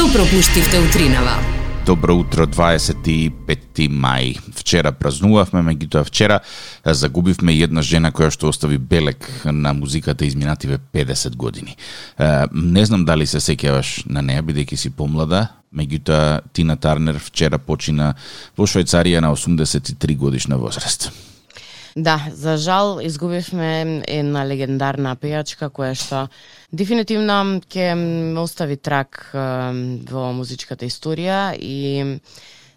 Што пропуштивте утринава? Добро утро, 25 мај. Вчера празнувавме, меѓутоа вчера загубивме една жена која што остави белек на музиката изминативе 50 години. Не знам дали се сеќаваш на неа, бидејќи си помлада, меѓутоа Тина Тарнер вчера почина во Швајцарија на 83 годишна возраст. Да, за жал изгубивме една легендарна пејачка која што дефинитивно ќе остави трак во музичката историја и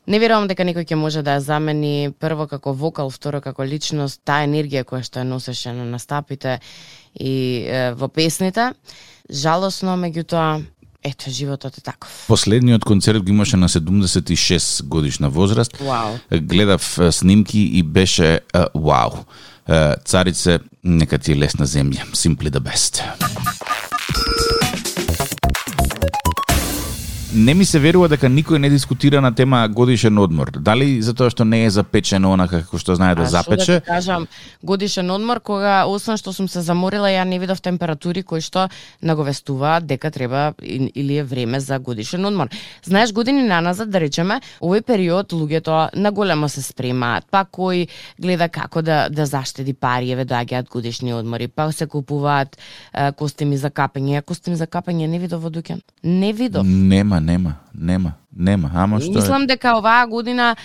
Не верувам дека некој ќе може да ја замени прво како вокал, второ како личност, таа енергија која што ја носеше на настапите и е, во песните. Жалосно, меѓутоа, Ето, животот е таков. Последниот концерт го имаше на 76 годишна возраст. Вау. Гледав снимки и беше вау. Царице, нека ти е лесна земја. Simply the best. Не ми се верува дека никој не дискутира на тема годишен одмор. Дали затоа што не е запечено онака како што знае да запече? А да кажам, годишен одмор кога освен што сум се заморила, ја не видов температури кои што наговестуваат дека треба или е време за годишен одмор. Знаеш, години наназад да речеме, овој период луѓето наголемо се спремаат, па кој гледа како да да заштеди пари, еве доаѓаат годишни одмори, па се купуваат е, костими за капење. Ја костим за капење не видов во дуќан. Не видов. Нема, нема, нема. Нема, ама што Мислам дека оваа година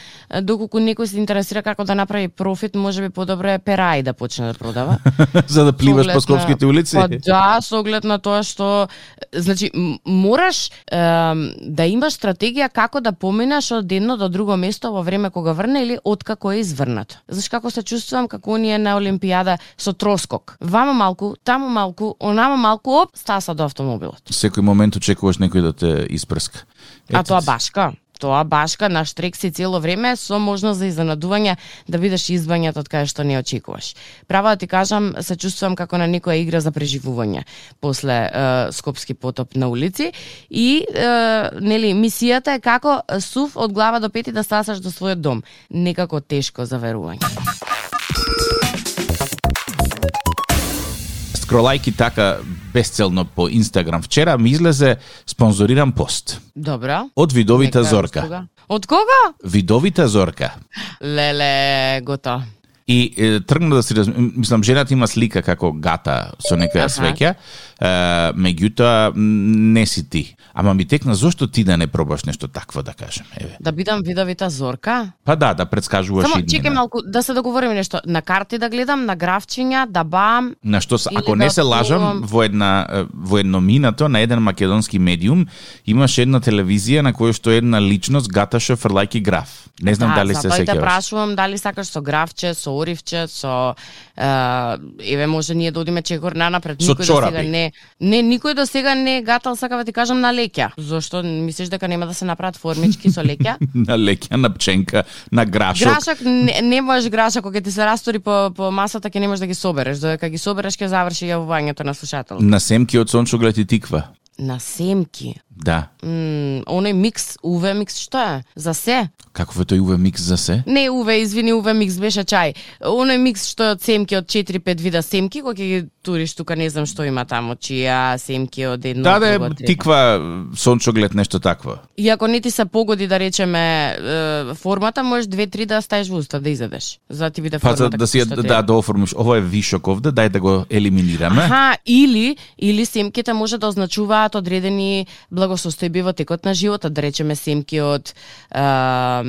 доколку некој се интересира како да направи профит, може би подобро е перај да почне да продава. За да пливаш по скопските улици. Па да, со оглед на тоа што значи мораш е, да имаш стратегија како да поминаш од едно до друго место во време кога врне или откако е изврнато. Знаеш како се чувствувам како оние на олимпијада со троскок. Вамо малку, таму малку, онамо малку, оп, стаса до автомобилот. Секој момент очекуваш некој да те испрска. А тоа башка. Тоа башка на штрек си цело време со можност за изненадување да бидеш избањат од кај што не очекуваш. Право да ти кажам, се чувствувам како на некоја игра за преживување после е, Скопски потоп на улици и е, нели мисијата е како сув од глава до пети да стасаш до својот дом. Некако тешко за верување. Скролајки така безцелно по Инстаграм вчера ми излезе спонзориран пост. Добро. Од Видовита Нека, Зорка. Од кога? Од кога? Видовита Зорка. Леле, гото. И е, тргна да си раз... мислам жената има слика како гата со некоја свеќа, е, меѓутоа не си ти. Ама ми текна зошто ти да не пробаш нешто такво да кажем, еве. Да бидам видовита зорка? Па да, да предскажуваш Само иднина. чекај малку да се договориме нешто. На карти да гледам, на графчиња, да бам. На што се, ако да не се лажам, отплувам. во една во едно минато на еден македонски медиум имаше една телевизија на која што една личност гаташе фрлајки граф. Не знам да, дали се затоа и те сеќаваш. прашувам дали сакаш со графче, со оривче, со еве може ние да одиме чекор нанапред. Со Никој до сега не не никој до сега не гатал сака да ти кажам на леќа. Зошто мислиш дека нема да се направат формички со леќа? на леќа, на пченка, на грашок. Грашак не, не можеш грашак кога ти се растори по по масата ќе не можеш да ги собереш, додека ги собереш ќе заврши јавувањето на слушател. На семки од сончоглед и тиква. На семки. Да. М, оној микс, УВ микс што е? За се? Каков е тој УВ микс за се? Не УВ, извини, УВ микс беше чај. Оној микс што е од семки од 4-5 вида семки, кој ќе ги туриш тука, не знам што има таму, чија семки од едно Да, да, тиква, сончоглед, нешто такво. И ако не ти се погоди да речеме формата, можеш две-три да ставиш во уста да изедеш. За да ти биде Па формата. за да си како што да треба. да оформиш, ово е вишок овде, дај да го елиминираме. Аха, или или семките може да означуваат одредени благосостојби во текот на животот, да речеме семки од а,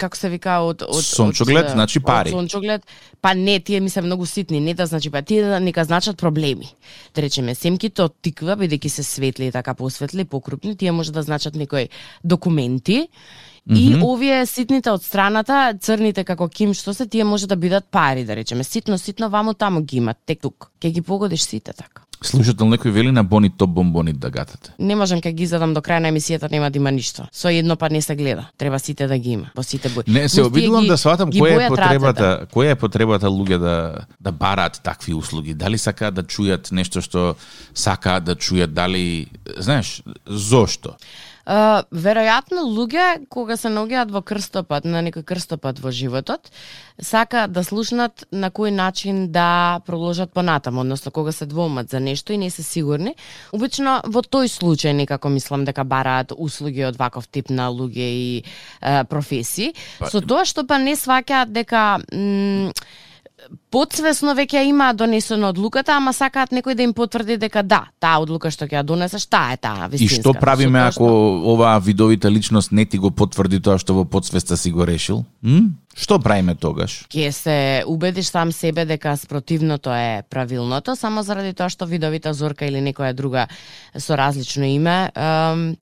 како се вика од од Сончоглед, од, значи пари. Од сончоглед, па не, тие ми се многу ситни, не да значи па тие нека значат проблеми. Да речеме семките од тиква бидејќи се светли и така посветли, покрупни, тие може да значат некои документи. И овие ситните од страната, црните како ким што се, тие може да бидат пари, да речеме. Ситно, ситно, ваму таму ги имат, тек тук. Ке ги погодиш сите така. Слушател некој вели на бони топ бомбони да гатате. Не можам кога ги задам до крај на емисијата нема да има ништо. Со едно па не се гледа. Треба сите да ги има, во сите бои. Не, се обидувам ги- да сватам која е потребата, која е потребата луѓе да да бараат такви услуги. Дали сакаат да чујат нешто што сакаат да чујат, дали знаеш, зошто? Uh, веројатно луѓе кога се наоѓаат во крстопат, на некој крстопат во животот, сака да слушнат на кој начин да продолжат понатаму, односно кога се двомат за нешто и не се сигурни. Обично во тој случај некако мислам дека бараат услуги од ваков тип на луѓе и uh, професии. Па... Со тоа што па не сваќаат дека подсвесно веќе има донесено одлуката, ама сакаат некој да им потврди дека да, таа одлука што ќе ја донесеш, таа е таа вистинска. И што правиме ако оваа видовита личност не ти го потврди тоа што во подсвеста си го решил? М? Што правиме тогаш? Ке се убедиш сам себе дека спротивното е правилното, само заради тоа што видовита зорка или некоја друга со различно име,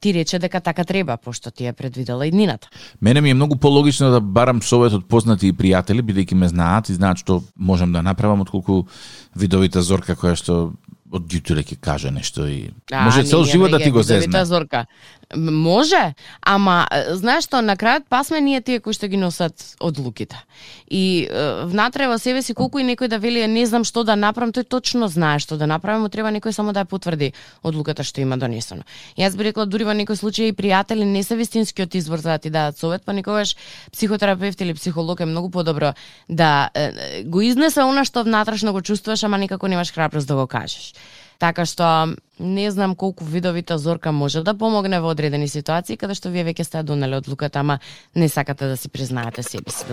ти рече дека така треба, пошто ти е предвидела иднината. Мене ми е многу пологично да барам совет од познати и пријатели, бидејќи ме знаат и знаат што можам да направам, отколку видовита зорка која што од јутре ќе каже нешто и а, може цел живот да ти го зезне. Зорка. Може, ама знаеш што на крајот пасме ние тие кои што ги носат одлуките. И внатре во себе си колку и некој да вели не знам што да направам, тој точно знае што да направи, му треба некој само да ја потврди одлуката што има донесено. Јас би рекла дури во некој случај и пријатели не се вистинскиот избор за да ти дадат совет, па никогаш психотерапевт или психолог е многу подобро да го изнесе она што внатрешно го чувствуваш, ама никако немаш храброст да го кажеш. Така што не знам колку видовита зорка може да помогне во одредени ситуации каде што вие веќе сте донели одлуката, ама не сакате да си признаете себе си.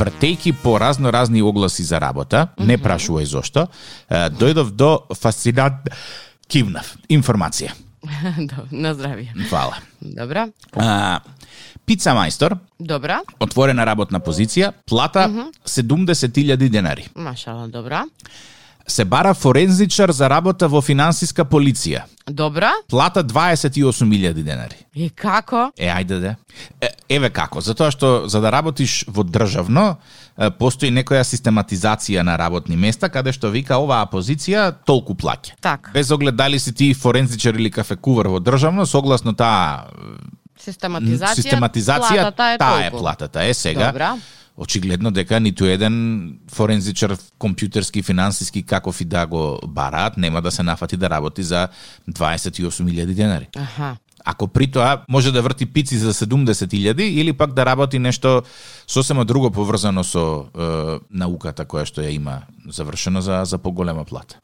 Вртејки по разно разни огласи за работа, не прашувај зошто, дојдов до фасцинат кивнав информација. на здравие. Фала. Добра. А, Пица мајстор. Добра. Отворена работна позиција, плата mm -hmm. 70.000 денари. Машала, добра. Се бара форензичар за работа во финансиска полиција. Добра. Плата 28.000 денари. И како? Е, ајде да. Е, еве како, затоа што за да работиш во државно, постои некоја систематизација на работни места каде што вика оваа позиција толку плаќа. Так. Без оглед дали си ти форензичар или кафекувар во државно, согласно таа Систематизација, систематизација платата е таа е платата. Е сега. Добра. Очигледно дека ниту еден форензичар компјутерски, финансиски, каков и да го бараат, нема да се нафати да работи за 28.000 денари. Аха. Ако при тоа може да врти пици за 70.000 или пак да работи нешто сосема друго поврзано со е, науката која што ја има завршено за за поголема плата.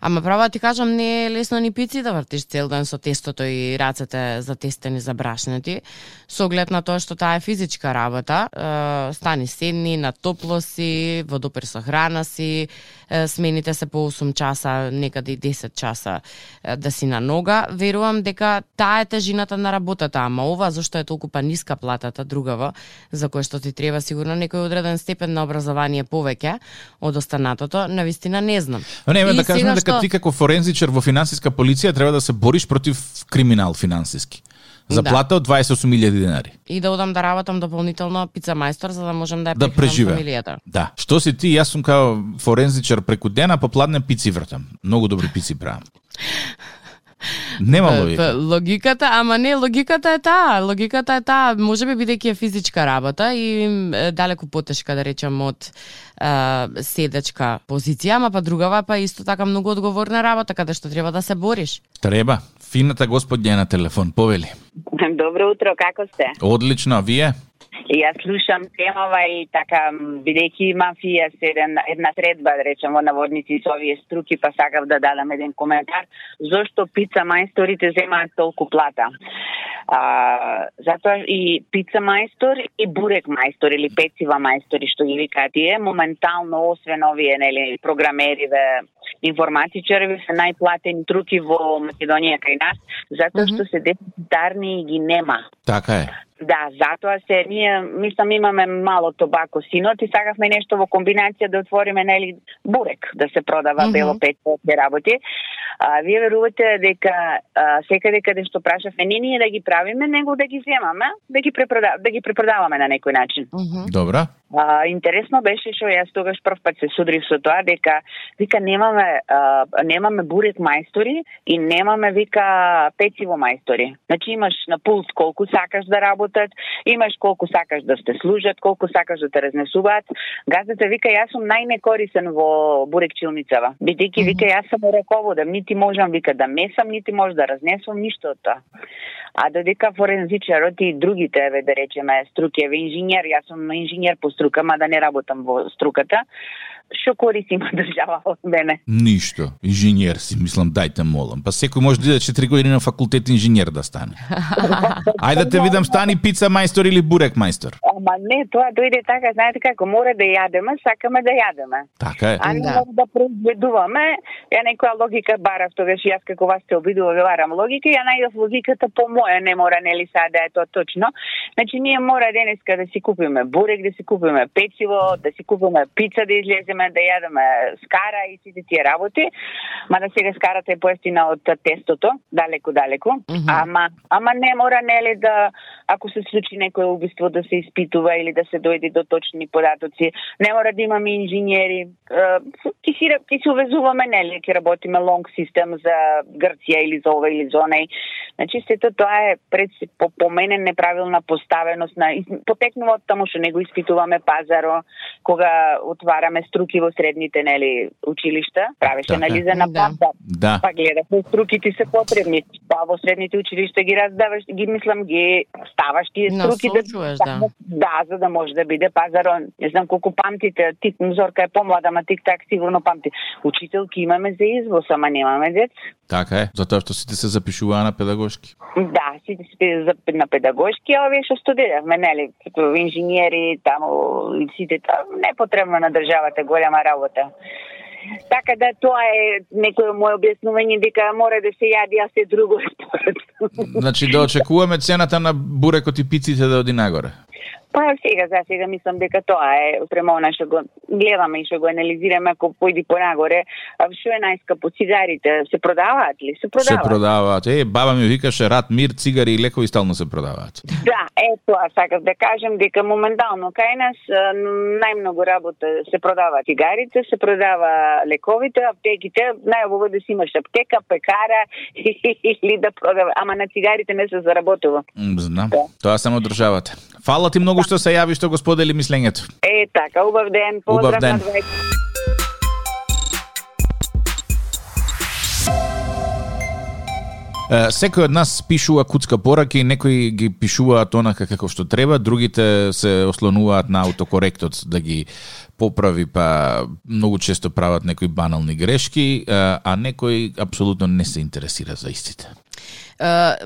Ама право ти кажам, не е лесно ни пици да вртиш цел ден со тестото и рацете затестени за брашнати. Со оглед на тоа што таа е физичка работа, стани седни, на топло си, водопер со храна си, смените се по 8 часа, некаде и 10 часа да си на нога. Верувам дека таа е тежината на работата, ама ова зашто е толку па ниска платата другаво, за кој што ти треба сигурно некој одреден степен на образование повеќе од останатото, навистина не знам. Но не, да кажем дека што... ти како форензичар во финансиска полиција треба да се бориш против криминал финансиски. За да. плата од 28.000 денари. И да одам да работам дополнително пица мајстор за да можам да ја да преживе. фамилијата. Да. Што си ти? Јас сум као форензичар преку дена, попладне пици вртам. Многу добри пици правам. Нема логика. Логиката, ама не, логиката е таа. Логиката е таа, може би бидејќи е физичка работа и далеку потешка, да речем, од е, седечка позиција, ама па другава па исто така многу одговорна работа, каде што треба да се бориш. Треба. Фината господја на телефон, повели. Добро утро, како сте? Одлично, вие? И јас слушам темава и така, бидејќи мафија се еден, една средба, да речем, во наводници со овие струки, па сакав да дадам еден коментар, зошто пица мајсторите земаат толку плата. А, затоа и пица мајстор и бурек мајстор или пецива мајстори што ги викаат тие, моментално освен овие нели информатичари се најплатени труки во Македонија кај нас, затоа mm -hmm. што се дефицитарни и ги нема. Така е. Да, затоа се ние мислам имаме мало тобако синот и сакавме нешто во комбинација да отвориме нели бурек да се продава mm -hmm. бело пет работи. А, вие верувате дека а, секаде каде што прашавме не ние да ги правиме, него да ги земаме, да ги препродав, да ги препродаваме на некој начин. Mm -hmm. Добра. А, интересно беше што јас тогаш прв пат се судрив со тоа дека вика немаме а, немаме бурек мајстори и немаме вика пециво мајстори. Значи имаш на пулс колку сакаш да работат, имаш колку сакаш да сте служат, колку сакаш да те разнесуваат. Газата вика јас сум најнекорисен во бурекчилницава. Бидејќи вика јас сам раководам, нити можам вика да месам, нити може да разнесувам ништо од тоа. А додека форензичарот и другите, еве да речеме, струки, еве инженер, јас сум инженер по струка, мада не работам во струката, што користи има држава од мене? Ништо. Инженер си, мислам, дајте молам. Па секој може да иде 4 години на факултет инженер да стане. Ајде да те видам стани пица мајстор или бурек мајстор. Ама не, тоа дојде така, знаете како, мора да јадеме, сакаме да јадеме. Така е. А не Да. да. произведуваме, ја некоја логика барав тогаш јас како вас се обидува барам логика, ја најдов логиката по моја, не мора нели сега да е тоа точно. Значи ние мора денеска да си купиме бурек, да си купиме пециво, да си купиме пица да излеземе, да јадеме скара и сите тие работи. Мада сега скарата е поевтина од тестото, далеку далеку. Мгм. Ама ама не мора нели да ако се случи некое убиство да се испитува или да се дојде до точни податоци. Не мора да имаме инженери. Ти си ти се увезуваме нели ќе работиме лонг систем за Грција или за ова или за онај. Значи сето тоа е пред по, по мене неправилна поставеност на потекнува од таму што него испитуваме пазаро кога отвараме струки во средните нели училишта, правеше Така анализа на Да. пазар. Да. Па гледаш, струките се потребни. Па во средните училишта ги раздаваш, ги мислам ги ставаш тие струки Насочуваш, да. да, за да може да биде пазарон. Не знам колку памтите, тик Зорка е помлада, ма тик так сигурно памти. Учителки имаме за извоз, ама немаме дец. Така е. Затоа што сите се запишуваа на педагошки. Да, сите за- на педагошки, а овие што студиравме, нели, како инженери, таму и сите тоа не е потребно на државата голема работа. Така да тоа е некој мој објаснување дека мора да се јади, а се друго според. Значи да очекуваме цената на бурекот и пиците да оди нагоре. Па сега, за сега мислам дека тоа е према она што го гледаме и што го анализираме ако појди понагоре, а што е најскапо цигарите се продаваат ли? Се Се продаваат. продаваат. Е, баба ми викаше рад, мир, цигари и лекови стално се продаваат. Да, е тоа сакав да кажам дека моментално кај нас најмногу работа се продава цигарите, се продава лековите, аптеките, најубаво да си имаш аптека, пекара или да продава, ама на цигарите не се заработува. Знам. Да. Тоа само државата. Фала ти многу што се јави што го сподели мислењето. Е така, убав ден, Убав поздрав ден. на Секој од нас пишува куцка пораки, некои ги пишуваат онака како што треба, другите се ослонуваат на аутокоректот да ги поправи, па многу често прават некои банални грешки, а некои апсолутно не се интересира за истите.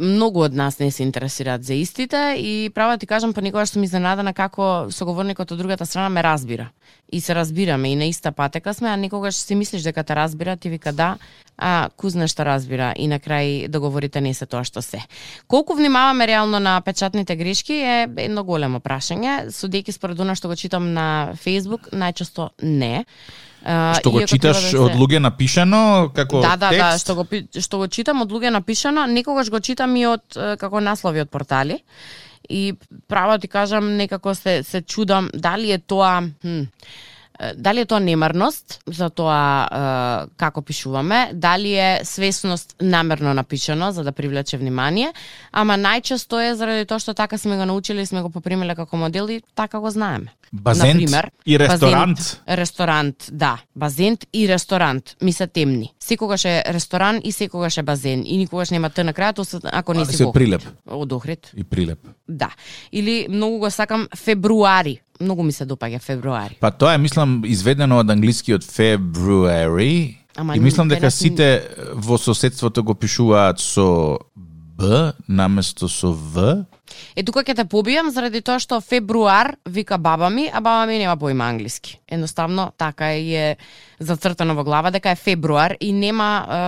Многу од нас не се интересираат за истите и право да ти кажам, понекогаш сум изненадана како соговорникот од другата страна ме разбира. И се разбираме и на иста патека сме, а некогаш си мислиш дека те разбира, ти вика да, а кузна што разбира и на крај договорите не се тоа што се. Колку внимаваме реално на печатните грешки е едно големо прашање, судејќи според она што го читам на Facebook, најчесто не. Што го читаш да се- од луѓе напишано како Да, да, текст? да, што го што го читам од луѓе напишано, некогаш го читам и од како наслови од портали. И право ти кажам, некако се се чудам дали е тоа хм, дали е тоа немарност за тоа е, како пишуваме, дали е свесност намерно напишано за да привлече внимание, ама најчесто е заради тоа што така сме го научили и сме го попримиле како модел и така го знаеме. Базент Например, и ресторант. Базент, ресторант, да. Базент и ресторант ми се темни. Секогаш е ресторан и секогаш е базен. И никогаш нема т на крајот, освен ако не Ali си во прилеп од Охрид. и прилеп. Да. Или многу го сакам фебруари. Многу ми се допаѓа фебруари. Па тоа е мислам изведено од англискиот February Ама и мислам дека сите во соседството го пишуваат со Б наместо со В. Е тука ќе те побијам заради тоа што фебруар вика баба ми, а баба ми нема поима англиски. Едноставно така е зацртано во глава дека е фебруар и нема е,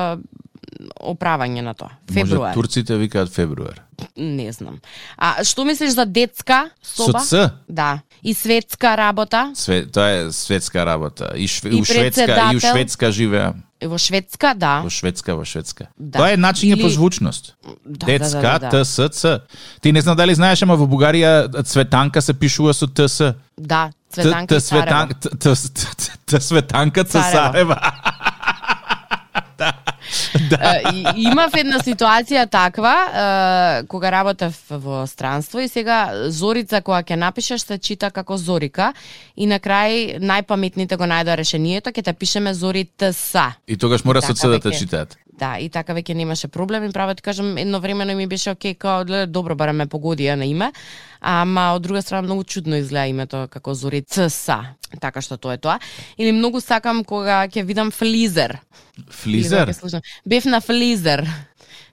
оправање на тоа. Фебруар. Може турците викаат фебруар. Не знам. А што мислиш за детска соба? Со Ц. Да. И светска работа? Све, тоа е светска работа. И, шве, И у Шведска, и у. Шведска живеа. Во Шведска, да. Во Шведска, во Шведска. Да. Тоа е начиње Или- по звучност. Да, Детска, да, да, да. ТСЦ. Ти не знам дали знаеш, ама во Бугарија цветанка се пишува со ТС. Да, Цветанка Т и Т- Т- Т- Светанка. Цесарева. Да. имав една ситуација таква, кога работев во странство и сега Зорица кога ќе напишеш се чита како Зорика и на крај најпаметните го најдоа решението, ќе те пишеме Зоритса. И тогаш мора Така со да те читаат. Да, и така веќе немаше проблем и право ти кажам, едновремено ми беше окей, као гледа, добро барем ме погоди ја на име, ама од друга страна многу чудно изгледа името како Зори ЦСА. Така што тоа е тоа. Или многу сакам кога ќе видам флизер. Флизер? Бев на флизер.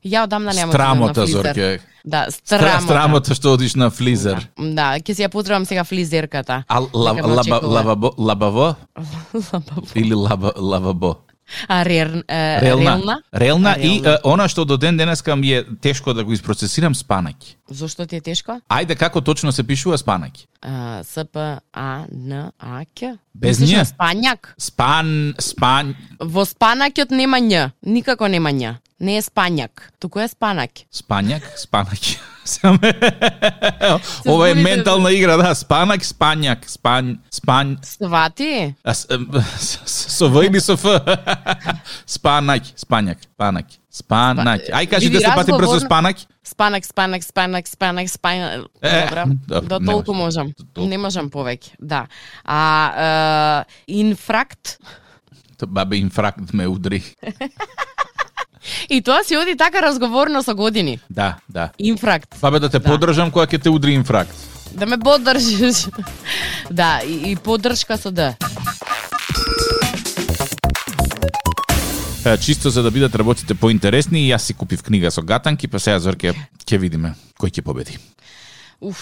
Ја одамна Страмота, на флизер. Зорке. Да, Стра, страмота. страмота што одиш на флизер. Да, ќе си ја поздравам сега флизерката. А ла, Дека ме лаба, очекува. лабабо, лабаво или лаба, лавабо? А рер, е, Релна. релна? Релна и е, она што до ден денеска ми е тешко да го испроцесирам спанаки. Зошто ти е тешко? Ајде како точно се пишува спанаки? А, С П А Н А Қ. Без њ. Спањак. Спан, спан, Во спанакјот нема њ. Никако нема њ. Не е спањак, туку е спанак. спањак, спанаки. Саме- Ова е ментална игра, да, спанак, спањак, спањ, спањ, Свати? со В или со Ф? Спанак, спањак, спанак, спанак. Ај кажи Види, 10 пати брзо спанак. Спанак, спанак, спанак, спанак, спанак. Е, Добра, добро, до толку можам. Не можам повеќе, да. А, инфракт, Бабе инфракт ме удри. И тоа си оди така разговорно со години. Да, да. Инфракт. Бабе да те Да. поддржам кога ќе те удри инфракт. Да ме поддржиш. да, и, и поддршка со Д. Е, Чисто за да бидат работите поинтересни, јас си купив книга со гатанки, па сега Зорке ќе видиме кој ќе победи. Уф,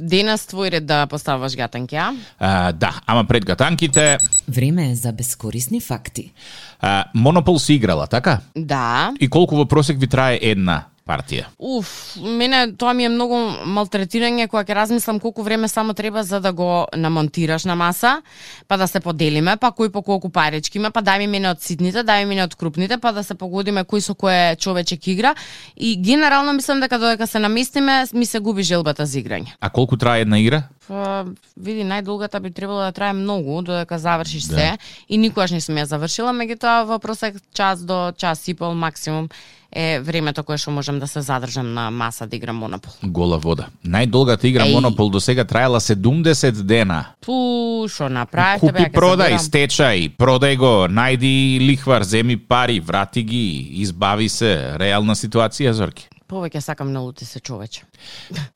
денес твој ред да поставаш гатанки, а? А, да, ама пред гатанките, Време е за бескорисни факти. а, Монопол си играла, така? Да. И колку во просек ви трае една партија? Уф, мене тоа ми е многу малтретирање кога ќе размислам колку време само треба за да го намонтираш на маса, па да се поделиме, па кој по колку парички има, па дај ми мене од ситните, дај ми мене од крупните, па да се погодиме кој со кој човечек игра. И генерално мислам дека додека се наместиме, ми се губи желбата за играње. А колку трае една игра? Па, види, најдолгата би требало да трае многу додека завршиш Да. се и никогаш не сум ја завршила, меѓутоа во просек час до час и пол максимум е времето кое што можам да се задржам на маса да играм Монопол. Гола вода. Најдолгата игра Еј. Монопол до сега траела 70 дена. Пу, шо направите, бе, Купи, се продај, стечај, продај го, најди лихвар, земи пари, врати ги, избави се. Реална ситуација, Зорки. Повеќе сакам налути се човече.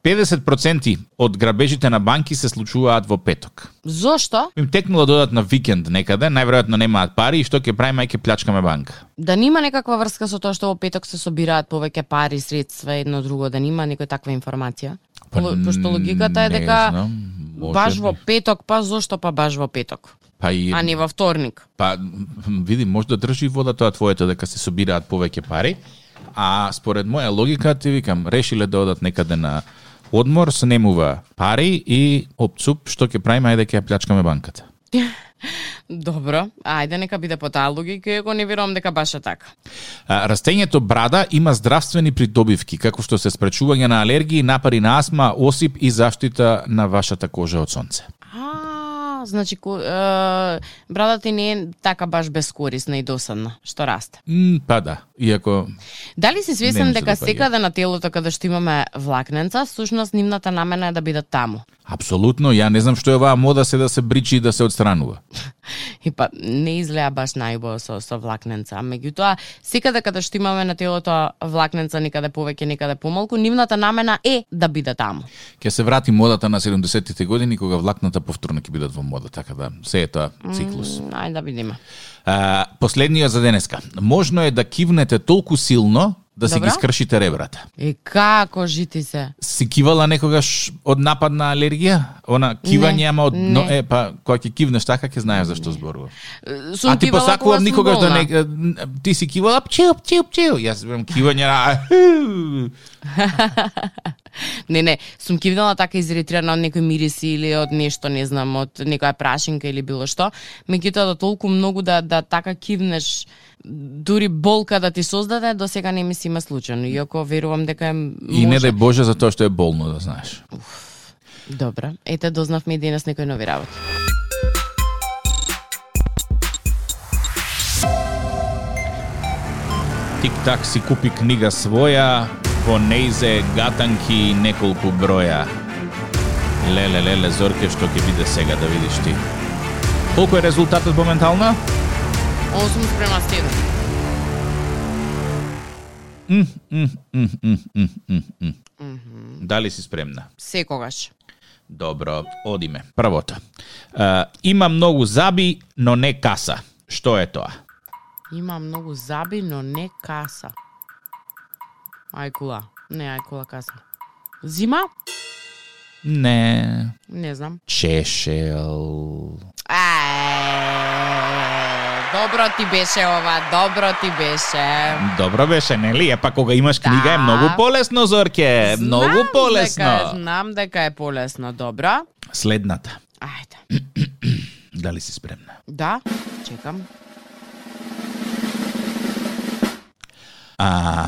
50% од грабежите на банки се случуваат во петок. Зошто? Им текнула да одат на викенд некаде, најверојатно немаат пари и што ќе правиме, ќе плячкаме банка. Да нема некаква врска со тоа што во петок се собираат повеќе пари, средства, едно друго, да нема некоја таква информација? Па, По- Пошто логиката е дека знам, баш би. во петок, па зошто па баш во петок, Па и а не во вторник? Па, види, може да држи вода тоа твоето дека се собираат повеќе пари, а според моја логика, ти викам, решиле да одат некаде на одмор, снемува пари и опцуп, што ќе правиме, ајде ќе ја плячкаме банката. Добро, ајде нека биде по таа логика, иако не верувам дека баш е така. А, Растењето брада има здравствени придобивки, како што се спречување на алергии, напари на асма, осип и заштита на вашата кожа од сонце. А, значи ко, е, брадата ти не е така баш безкорисна и досадна, што расте. М, па да, иако Дали си свесен дека допаѓа. секаде на телото каде што имаме влакненца, всушност нивната намена е да бидат таму? апсолутно, ја не знам што е оваа мода се да се бричи и да се одстранува. И па не изгледа баш најубаво со, со влакненца. Меѓутоа, секаде каде што имаме на телото влакненца некаде повеќе, некаде помалку, нивната намена е да биде таму. Ќе се врати модата на 70-тите години кога влакната повторно ќе бидат во мода, така да се е тоа циклус. М, Ајде да видиме. А, последниот за денеска. Можно е да кивнете толку силно да си Добра. ги скршите ребрата. И како жити се? Си кивала некогаш од напад на алергија? Она кивање, ама од но, е па кога ќе кивнеш така ќе знаеш зашто зборувам. Сум а ти посакувам сум никогаш да не ти си кивала пчел пчел пчел. Јас имам кивање на Не, не, сум кивнала така изиритирана од некој мириси или од нешто, не знам, од некоја прашинка или било што. Меѓутоа да толку многу да да така кивнеш дури болка да ти создаде, до сега не ми се има случајно, иако верувам дека е И не може. дај Боже за тоа што е болно да знаеш. Добра, ете дознавме и денес некои нови работи. Тик-так си купи книга своја, по нејзе гатанки и неколку броја. Леле, леле, Зорке, што ќе биде сега да видиш ти. Колку е резултатот моментално? 8 спрема 7. Дали си спремна? Секогаш. Добро, одиме. Првото. Uh, има многу заби, но не каса. Што е тоа? Има многу заби, но не каса. Ајкула. Не ајкула каса. Зима? Не. Не знам. Чешел. Ај, добро ти беше ова, добро ти беше. Добро беше, нели? Епа кога имаш книга Да. е многу полесно, Зорке. Многу Знам полесно. Дека, знам дека е полесно, добро. Следната. Ајде. Дали си спремна? Да, чекам. А,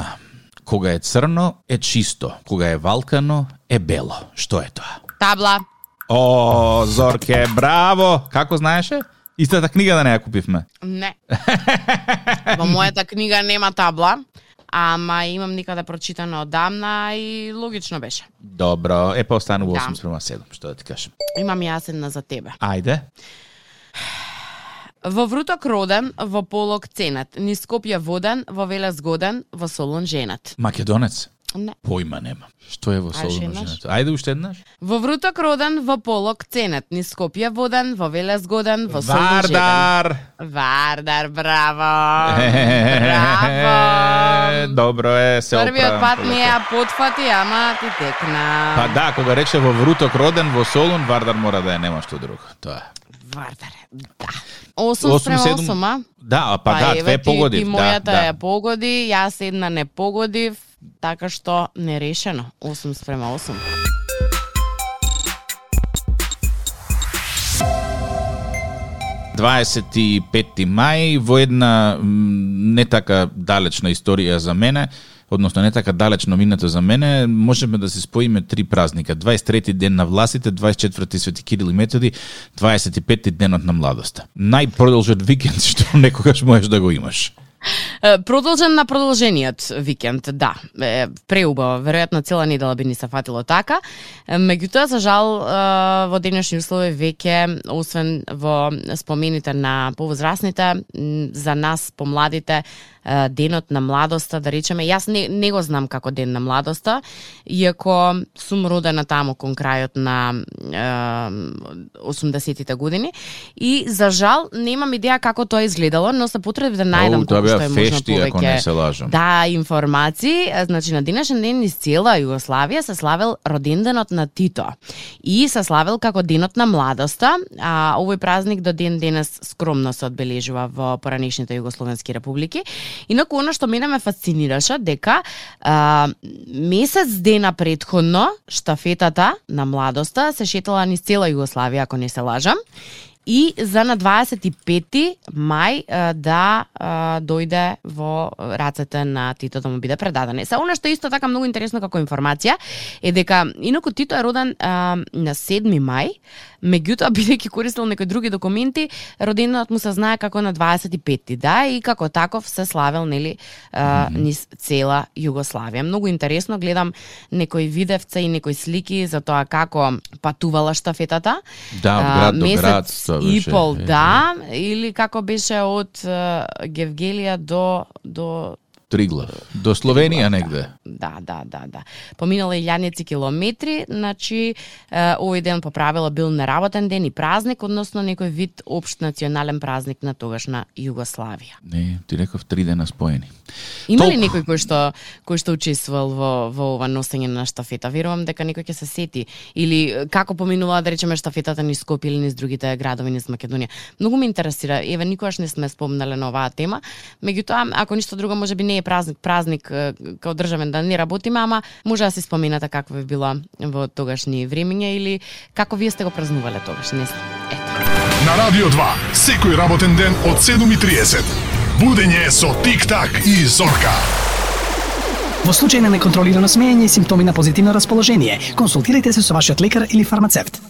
кога е црно, е чисто. Кога е валкано, е бело. Што е тоа? Табла. О, Зорке, браво! Како знаеше? Истата книга да не ја купивме. Не. Во мојата книга нема табла, ама имам никаде прочитано одамна и логично беше. Добро, е па останува Да. 8 спрема 7, што да ти кажам. Имам јас една за тебе. Ајде. Во вруток роден, во полок ценет, ни Скопје воден, во Велес годен, во Солун женет. Македонец? Не. Појма нема. Што е во Ајде, солоно женето? Ајде уште еднаш. Во вруток роден, во полок ценет, ни Скопје воден, во Велес годен, во Солун. Вардар! Вардар, браво! Браво! Добро е, се Првиот оправам пат полека. ми ја потфати, ама ти текна. Па да, кога рече во вруток роден во Солун, Вардар мора да е, нема што друго. Тоа е. Вардар, да. 8 Осум, спрема седум. 8, а? Да, па, да, еве две ти- погодив. Ти да, мојата да. ја погоди, јас една не погодив, така што нерешено. 8 спрема 8. – 25 мај во една не така далечна историја за мене, односно не така далечно минато за мене, можеме да се споиме три празника. 23 ден на власите, 24 Свети Кирил и Методи, 25 денот на младоста. Најпродолжен викенд што некогаш можеш да го имаш. Продолжен на продолжениот викенд, да. Е, преубаво, веројатно цела недела би ни се фатило така. Меѓутоа, за жал, во денешни услови веќе, освен во спомените на повозрасните, за нас, помладите, денот на младоста, да речеме, јас не, не го знам како ден на младоста, иако сум родена таму кон крајот на е, 80-тите години и за жал немам идеја како тоа изгледало, но се потребив да најдам тоа што е можно повеќе не се лажам. да информации. Значи на денешен ден из цела Југославија се славел роденденот на Тито и се славел како денот на младоста. А овој празник до ден денес скромно се одбележува во поранешните југословенски републики. Инаку она што мене ме фасцинираше дека а, месец дена предходно штафетата на младоста се шетала низ цела Југославија, ако не се лажам. И за на 25 мај да дојде во рацете на Тито да му биде предаден. Се она што исто така многу интересно како информација е дека инаку Тито е роден а, на 7 мај, меѓутоа бидејќи користел некои други документи, роденденот му се знае како на 25 да и како таков се славел нели а, низ цела Југославија. Многу интересно гледам некои видевца и некои слики за тоа како патувала штафетата. Да, од град до град. Тоа и беше. пол, Е, да, или како беше од Гевгелија до до Триглав. До Словенија негде. да, да, да, да. Поминала илјаници километри, значи овој ден по правило бил неработен ден и празник, односно некој вид општ национален празник на тогашна Југославија. Не, ти реков три дена споени. Има ли некој кој што кој што учествувал во во ова носење на штафета? Верувам дека некој ќе се сети или како поминува да речеме штафетата низ Скопје или низ другите градови низ Македонија. Многу ме интересира. Еве никогаш не сме спомнале на оваа тема. Меѓутоа, ако ништо друго можеби не е празник, празник као државен да не работиме, ама може да си споменате какво би било во тогашни времиња или како вие сте го празнувале тогаш, не знам. Ето. На Радио 2, секој работен ден од 7.30. Будење со Тик-так и Зорка. Во случај на неконтролирано смеење и симптоми на позитивно расположение, консултирайте се со вашиот лекар или фармацевт.